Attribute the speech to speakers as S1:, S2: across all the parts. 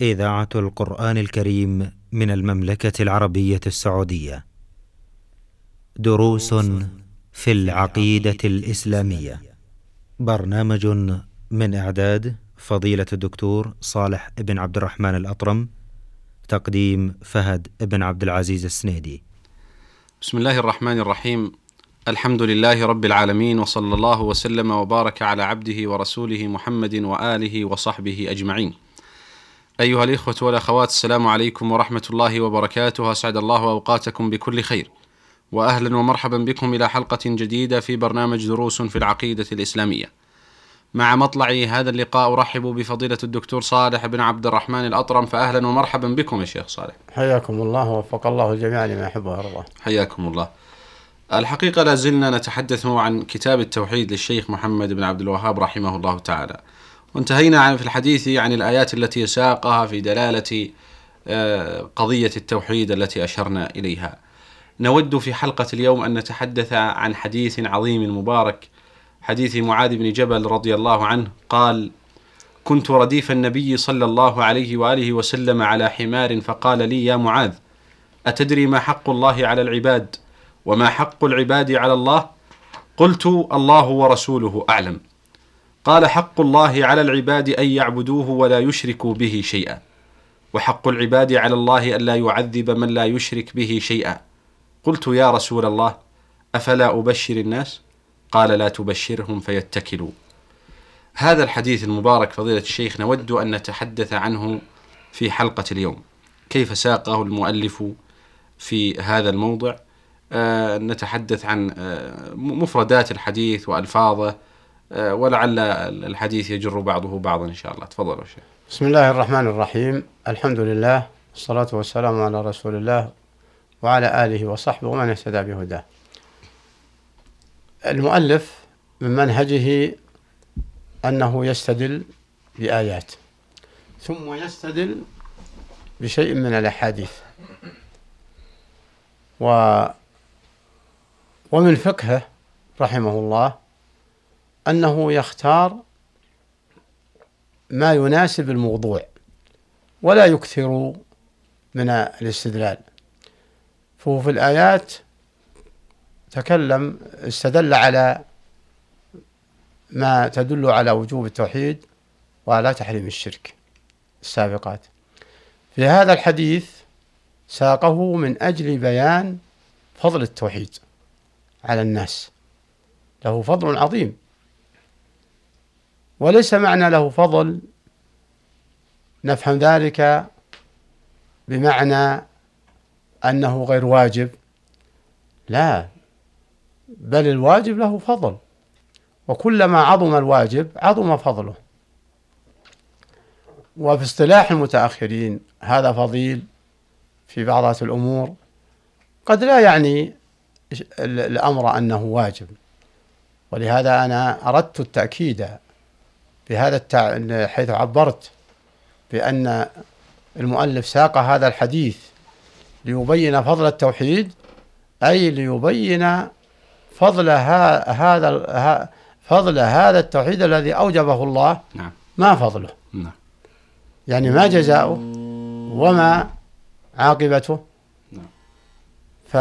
S1: إذاعة القرآن الكريم من المملكة العربية السعودية. دروس في العقيدة الإسلامية. برنامج من إعداد فضيلة الدكتور صالح بن عبد الرحمن الأطرم. تقديم فهد بن عبد العزيز السنيدي.
S2: بسم الله الرحمن الرحيم الحمد لله رب العالمين وصلى الله وسلم وبارك على عبده ورسوله محمد وآله وصحبه أجمعين. أيها الإخوة والأخوات السلام عليكم ورحمة الله وبركاته أسعد الله أوقاتكم بكل خير. واهلا ومرحبا بكم إلى حلقة جديدة في برنامج دروس في العقيدة الإسلامية. مع مطلع هذا اللقاء أرحب بفضيلة الدكتور صالح بن عبد الرحمن الأطرم فاهلا ومرحبا بكم يا شيخ صالح.
S3: حياكم الله ووفق الله الجميع لما يحب ويرضى.
S2: حياكم الله. الحقيقة لا زلنا نتحدث عن كتاب التوحيد للشيخ محمد بن عبد الوهاب رحمه الله تعالى وانتهينا عن في الحديث عن الآيات التي ساقها في دلالة آه، قضية التوحيد التي أشرنا إليها. نود في حلقة اليوم أن نتحدث عن حديث عظيم مبارك حديث معاذ بن جبل رضي الله عنه. قال كنت رديف النبي صلى الله عليه وآله وسلم على حمار فقال لي يا معاذ أتدري ما حق الله على العباد ؟ وما حق العباد على الله؟ قلت الله ورسوله أعلم. قال حق الله على العباد أن يعبدوه ولا يشركوا به شيئا. وحق العباد على الله الا يعذب من لا يشرك به شيئا. قلت يا رسول الله أفلا أبشر الناس؟ قال لا تبشرهم فيتكلوا. هذا الحديث المبارك فضيلة الشيخ نود أن نتحدث عنه في حلقة اليوم. كيف ساقه المؤلف في هذا الموضع؟ آه، نتحدث عن آه، مفردات الحديث وألفاظه آه، ولعل الحديث يجر بعضه بعضا إن شاء الله. تفضلوا شيخ.
S3: بسم الله الرحمن الرحيم. الحمد لله والصلاة والسلام على رسول الله وعلى آله وصحبه ومن اهتدى بهداه. المؤلف من منهجه أنه يستدل بآيات ثم يستدل بشيء من الأحاديث. و ومن فقهه رحمه الله أنه يختار ما يناسب الموضوع ولا يكثر من الاستدلال. فهو في الآيات تكلم استدل على ما تدل على وجوب التوحيد وعلى تحريم الشرك السابقات. في هذا الحديث ساقه من أجل بيان فضل التوحيد على الناس. له فضل عظيم. وليس معنى له فضل. نفهم ذلك بمعنى أنه غير واجب. لا بل الواجب له فضل. وكلما عظم الواجب عظم فضله. وفي اصطلاح المتأخرين هذا فضيل في بعض الأمور. قد لا يعني الأمر أنه واجب. ولهذا أنا أردت التأكيد بهذا التع... حيث عبرت بأن المؤلف ساق هذا الحديث ليبين فضل التوحيد أي ليبين فضل ها... هذا فضل هذا التوحيد الذي أوجبه الله نعم. ما فضله نعم. يعني ما جزاؤه وما عاقبته نعم. ف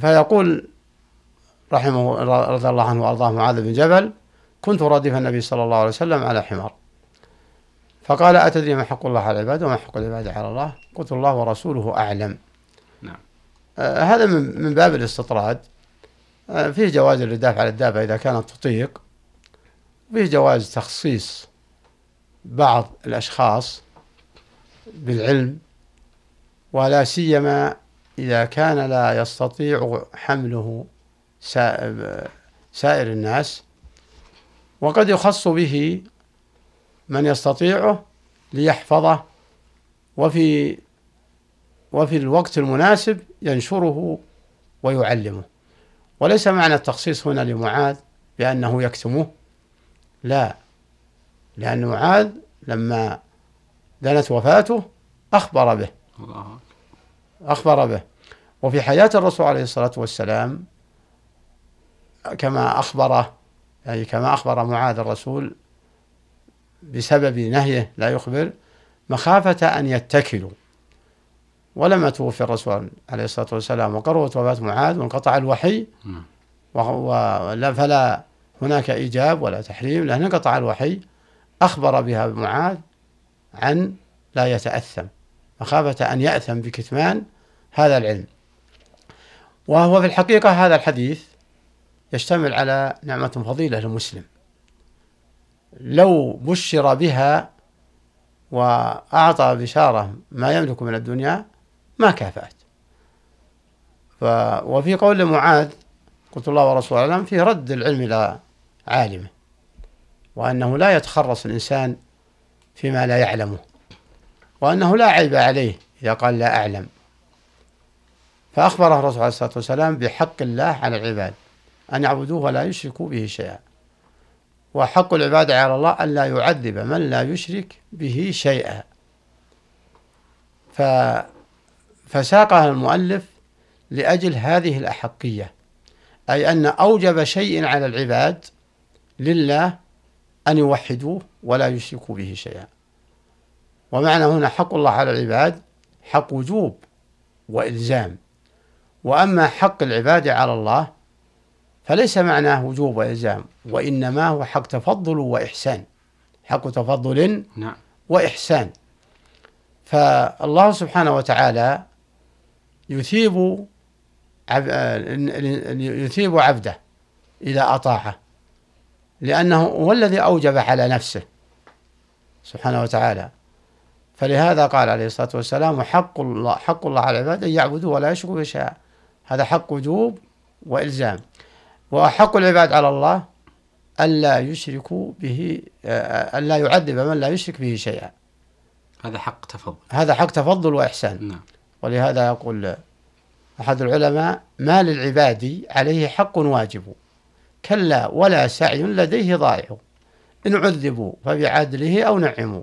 S3: فيقول رحمه رضي الله عنه وأرضاه معاذ بن جبل كنت رديف النبي صلى الله عليه وسلم على حمار. فقال أتدري ما حق الله على العباد وما حق العباد على الله؟ قلت الله ورسوله أعلم. نعم. آه هذا من, من باب الاستطراد. آه فيه جواز الرداف على الدابة إذا كانت تطيق. فيه جواز تخصيص بعض الأشخاص بالعلم ولا سيما إذا كان لا يستطيع حمله سائر الناس. وقد يخص به من يستطيعه ليحفظه وفي وفي الوقت المناسب ينشره ويعلمه. وليس معنى التخصيص هنا لمعاذ بأنه يكتمه. لا لأن معاذ لما دنت وفاته أخبر به. أخبر به. وفي حياة الرسول عليه الصلاة والسلام كما أخبر يعني كما أخبر معاذ الرسول بسبب نهيه لا يخبر مخافة أن يتكلوا. ولما توفي الرسول عليه الصلاة والسلام وقربت وفاة معاذ وانقطع الوحي. ولا فلا هناك إيجاب ولا تحريم لأن انقطع الوحي. أخبر بها معاذ عن لا يتأثم مخافة أن يأثم بكتمان هذا العلم. وهو في الحقيقة هذا الحديث يشتمل على نعمة فضيلة للمسلم. لو بشر بها وأعطى بشارة ما يملك من الدنيا ما كافأت. ف وفي قول معاذ قلت الله ورسوله أعلم في رد العلم إلى عالمه وأنه لا يتخرص الإنسان فيما لا يعلمه وأنه لا عيب عليه إذا قال لا أعلم. فأخبره الرسول عليه الصلاة والسلام بحق الله على العباد. أن يعبدوه ولا يشركوا به شيئا. وحق العباد على الله أن لا يعذب من لا يشرك به شيئا. ف فساقها المؤلف لأجل هذه الأحقية أي أن أوجب شيء على العباد لله أن يوحدوه ولا يشركوا به شيئا. ومعنى هنا حق الله على العباد حق وجوب وإلزام. وأما حق العباد على الله فليس معناه وجوب وإلزام وإنما هو حق تفضل وإحسان. حق تفضل
S2: نعم.
S3: وإحسان. فالله سبحانه وتعالى يثيب عب... يثيب عبده إذا أطاعه لأنه هو الذي أوجب على نفسه سبحانه وتعالى. فلهذا قال عليه الصلاة والسلام حق الله حق الله على العباد أن يعبدوا ولا يشركوا به شيئا هذا حق وجوب وإلزام. وحق العباد على الله ألا يشركوا به ألا يعذب من لا يشرك به شيئا.
S2: هذا حق تفضل.
S3: هذا حق تفضل وإحسان.
S2: نعم.
S3: ولهذا يقول أحد العلماء ما للعباد عليه حق واجب كلا ولا سعي لديه ضائع. إن عذبوا فبعدله أو نعموا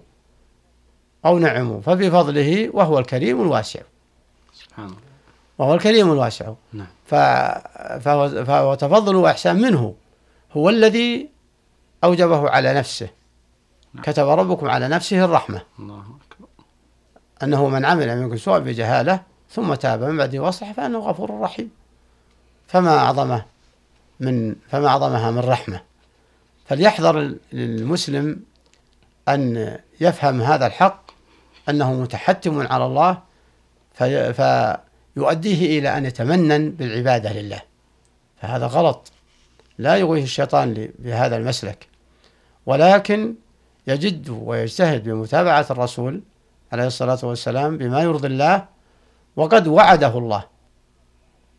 S3: أو نعموا فبفضله وهو الكريم الواسع.
S2: سبحان الله.
S3: وهو الكريم الواسع.
S2: نعم.
S3: ف... فهو... فهو تفضل وإحسان منه. هو الذي أوجبه على نفسه.
S2: نعم.
S3: كتب ربكم على نفسه الرحمة.
S2: الله أكبر.
S3: أنه من عمل منكم سوءا بجهالة ثم تاب من بعده واصلح فإنه غفور رحيم. فما أعظمه من فما أعظمها من رحمة. فليحذر المسلم أن يفهم هذا الحق أنه متحتم على الله في فيؤديه إلى أن يتمنن بالعبادة لله. فهذا غلط. لا يغويه الشيطان بهذا المسلك. ولكن يجد ويجتهد بمتابعة الرسول عليه الصلاة والسلام بما يرضي الله وقد وعده الله.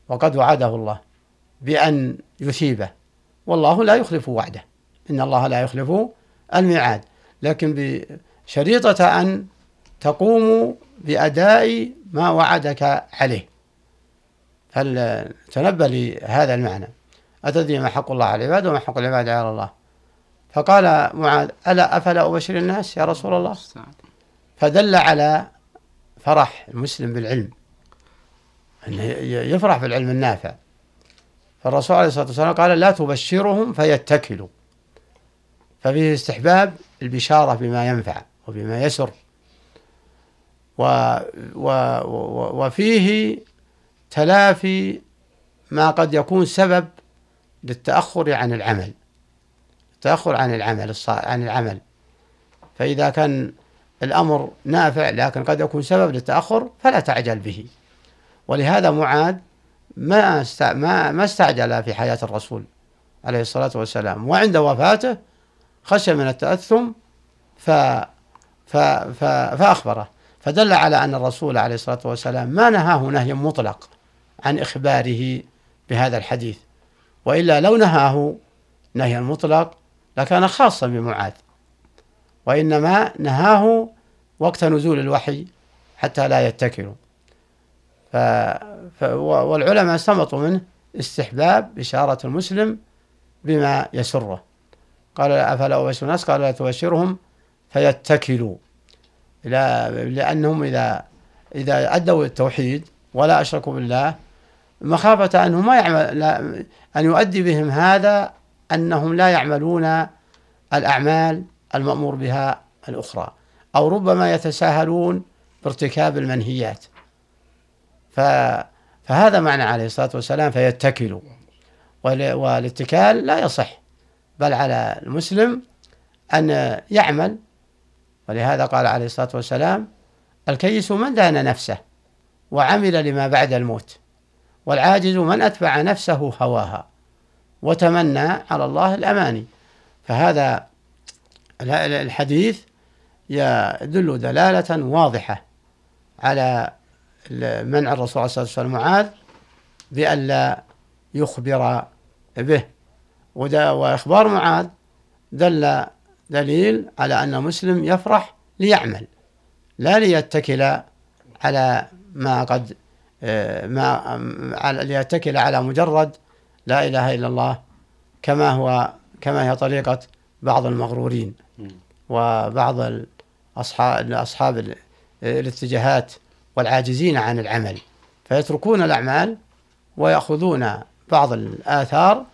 S3: وقد وعده الله بأن يثيبه. والله لا يخلف وعده. إن الله لا يخلف الميعاد. لكن بشريطة أن تقوموا بأداء ما وعدك عليه. فلتنبه لهذا المعنى. أتدري ما حق الله على العباد وما حق العباد على الله. فقال معاذ ألا أفلا أبشر الناس يا رسول الله؟ فدل على فرح المسلم بالعلم. أنه يفرح بالعلم النافع. فالرسول عليه الصلاة والسلام قال لا تبشرهم فيتكلوا. ففيه استحباب البشارة بما ينفع وبما يسر. و و وفيه تلافي ما قد يكون سبب للتأخر عن العمل. التأخر عن العمل عن العمل. فإذا كان الأمر نافع لكن قد يكون سبب للتأخر فلا تعجل به. ولهذا معاذ ما ما ما استعجل في حياة الرسول عليه الصلاة والسلام. وعند وفاته خشي من التأثم ف ف ف فأخبره. فدل على أن الرسول عليه الصلاة والسلام ما نهاه نهيا مطلق عن إخباره بهذا الحديث وإلا لو نهاه نهيا مطلق لكان خاصا بمعاذ وإنما نهاه وقت نزول الوحي حتى لا يتكلوا ف... ف... والعلماء استنبطوا منه استحباب بشارة المسلم بما يسره. قال أفلا أبشر الناس؟ قال لا تبشرهم فيتكلوا. لا لأنهم إذا إذا أدوا التوحيد ولا أشركوا بالله مخافة أنه ما يعمل أن يؤدي بهم هذا أنهم لا يعملون الأعمال المأمور بها الأخرى أو ربما يتساهلون بارتكاب المنهيات. فهذا معنى عليه الصلاة والسلام فيتكلوا والاتكال لا يصح بل على المسلم أن يعمل ولهذا قال عليه الصلاة والسلام الكيس من دان نفسه وعمل لما بعد الموت والعاجز من أتبع نفسه هواها وتمنى على الله الأماني. فهذا الحديث يدل دلالة واضحة على منع الرسول عليه وسلم معاذ بألا يخبر به وإخبار معاذ دل دليل على أن المسلم يفرح ليعمل لا ليتكل على ما قد ما ليتكل على مجرد لا إله إلا الله كما هو كما هي طريقة بعض المغرورين وبعض أصحاب أصحاب الاتجاهات والعاجزين عن العمل. فيتركون الأعمال ويأخذون بعض الآثار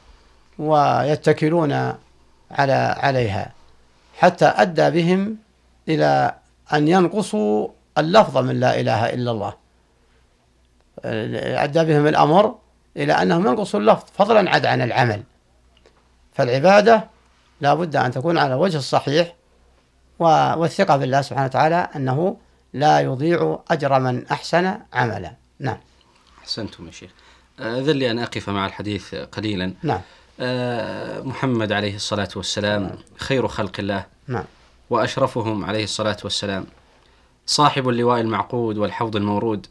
S3: ويتكلون على عليها. حتى أدى بهم إلى أن ينقصوا اللفظ من لا إله إلا الله. أدى بهم الأمر إلى أنهم ينقصوا اللفظ فضلا عد عن العمل. فالعبادة لا بد أن تكون على وجه الصحيح والثقة بالله سبحانه وتعالى أنه لا يضيع أجر من أحسن عملا. نعم.
S2: أحسنتم يا شيخ. أذن لي أن أقف مع الحديث قليلا.
S3: نعم.
S2: آه، محمد عليه الصلاة والسلام خير خلق الله.
S3: نعم.
S2: وأشرفهم عليه الصلاة والسلام. صاحب اللواء المعقود والحوض المورود.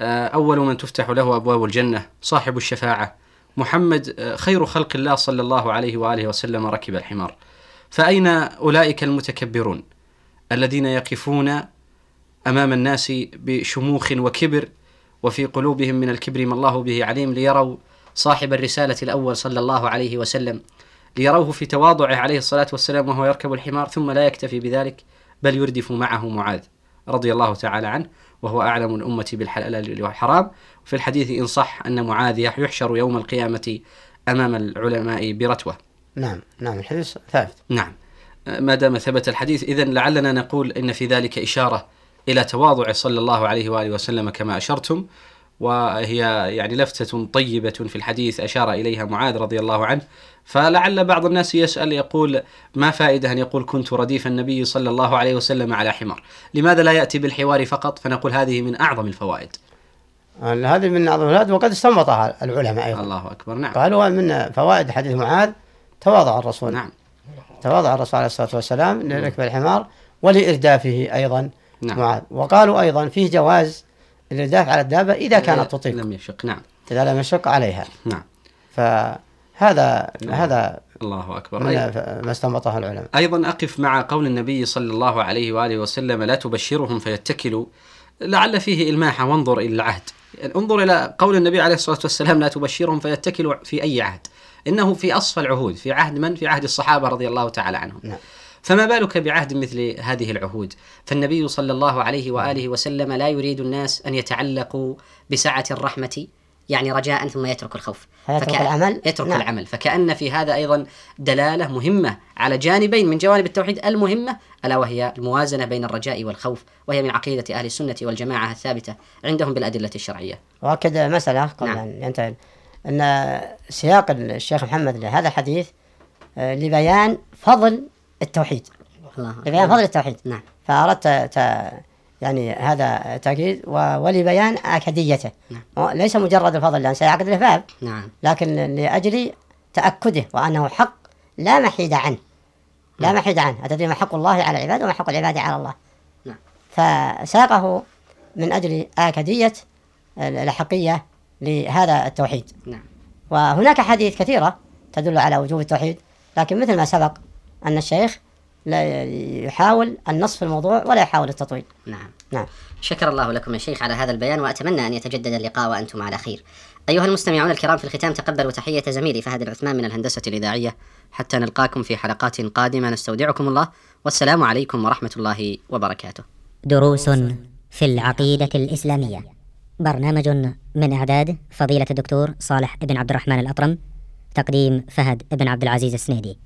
S2: آه، أول من تفتح له أبواب الجنة صاحب الشفاعة. محمد آه، خير خلق الله صلى الله عليه وآله وسلم ركب الحمار. فأين أولئك المتكبرون؟ الذين يقفون أمام الناس بشموخ وكبر وفي قلوبهم من الكبر ما الله به عليم ليروا صاحب الرسالة الأول صلى الله عليه وسلم ليروه في تواضعه عليه الصلاة والسلام وهو يركب الحمار ثم لا يكتفي بذلك بل يردف معه معاذ رضي الله تعالى عنه وهو أعلم الأمة بالحلال والحرام. في الحديث إن صح أن معاذ يحشر يوم القيامة أمام العلماء برتوة.
S3: نعم نعم الحديث ثابت.
S2: نعم. ما دام ثبت الحديث إذا لعلنا نقول إن في ذلك إشارة إلى تواضع صلى الله عليه وآله وسلم كما أشرتم. وهي يعني لفتة طيبة في الحديث أشار إليها معاذ رضي الله عنه. فلعل بعض الناس يسأل يقول ما فائدة أن يقول كنت رديف النبي صلى الله عليه وسلم على حمار؟ لماذا لا يأتي بالحوار فقط؟ فنقول هذه من أعظم الفوائد.
S3: هذه من أعظم الفوائد وقد استنبطها العلماء أيضا.
S2: الله أكبر نعم.
S3: قالوا من فوائد حديث معاذ تواضع الرسول.
S2: نعم.
S3: تواضع الرسول عليه الصلاة والسلام لركب الحمار ولإردافه أيضا
S2: نعم.
S3: معاذ. وقالوا أيضا فيه جواز الإرداف على الدابة إذا كانت تطيق.
S2: لم يشق نعم.
S3: إذا لم يشق عليها.
S2: نعم.
S3: فهذا هذا
S2: الله أكبر.
S3: من ما استنبطه العلماء.
S2: أيضا أقف مع قول النبي صلى الله عليه وآله وسلم لا تبشرهم فيتكلوا. لعل فيه إلماحة وانظر إلى العهد يعني انظر إلى قول النبي عليه الصلاة والسلام لا تبشرهم فيتكلوا في أي عهد. إنه في أصفى العهود في عهد من؟ في عهد الصحابة رضي الله تعالى عنهم.
S3: نعم.
S2: فما بالك بعهد مثل هذه العهود؟ فالنبي صلى الله عليه وآله وسلم لا يريد الناس أن يتعلقوا بسعة الرحمة يعني رجاء ثم يترك الخوف.
S3: فيترك العمل
S2: يترك نعم. العمل. فكأن في هذا أيضا دلالة مهمة على جانبين من جوانب التوحيد. المهمة ألا وهي الموازنة بين الرجاء والخوف وهي من عقيدة أهل السنة والجماعة الثابتة عندهم بالأدلة الشرعية.
S3: وأكد مسألة قبل نعم. أن ينتهي. أن سياق الشيخ محمد لهذا الحديث آه، لبيان فضل التوحيد. الله. لبيان فضل التوحيد.
S2: نعم.
S3: فأردت يعني هذا تأكيد ولبيان أكديته.
S2: نعم.
S3: ليس مجرد الفضل لأن سيعقد له باب
S2: نعم.
S3: لكن لأجل تأكده وأنه حق لا محيد عنه. لا نعم. محيد عنه. أتدري ما حق الله على العباد وما حق العباد على الله.
S2: نعم.
S3: فساقه من أجل آكدية الحقية لهذا التوحيد.
S2: نعم.
S3: وهناك حديث كثيرة تدل على وجوب التوحيد لكن مثل ما سبق أن الشيخ لا يحاول النص في الموضوع ولا يحاول التطويل.
S2: نعم
S3: نعم.
S4: شكر الله لكم يا شيخ على هذا البيان وأتمنى أن يتجدد اللقاء وأنتم على خير. أيها المستمعون الكرام في الختام تقبلوا تحية زميلي فهد العثمان من الهندسة الإذاعية. حتى نلقاكم في حلقات قادمة نستودعكم الله. والسلام عليكم ورحمة الله وبركاته.
S5: دروس في العقيدة الإسلامية. برنامج من إعداد فضيلة الدكتور صالح بن عبد الرحمن الأطرم. تقديم فهد بن عبد العزيز السنيدي.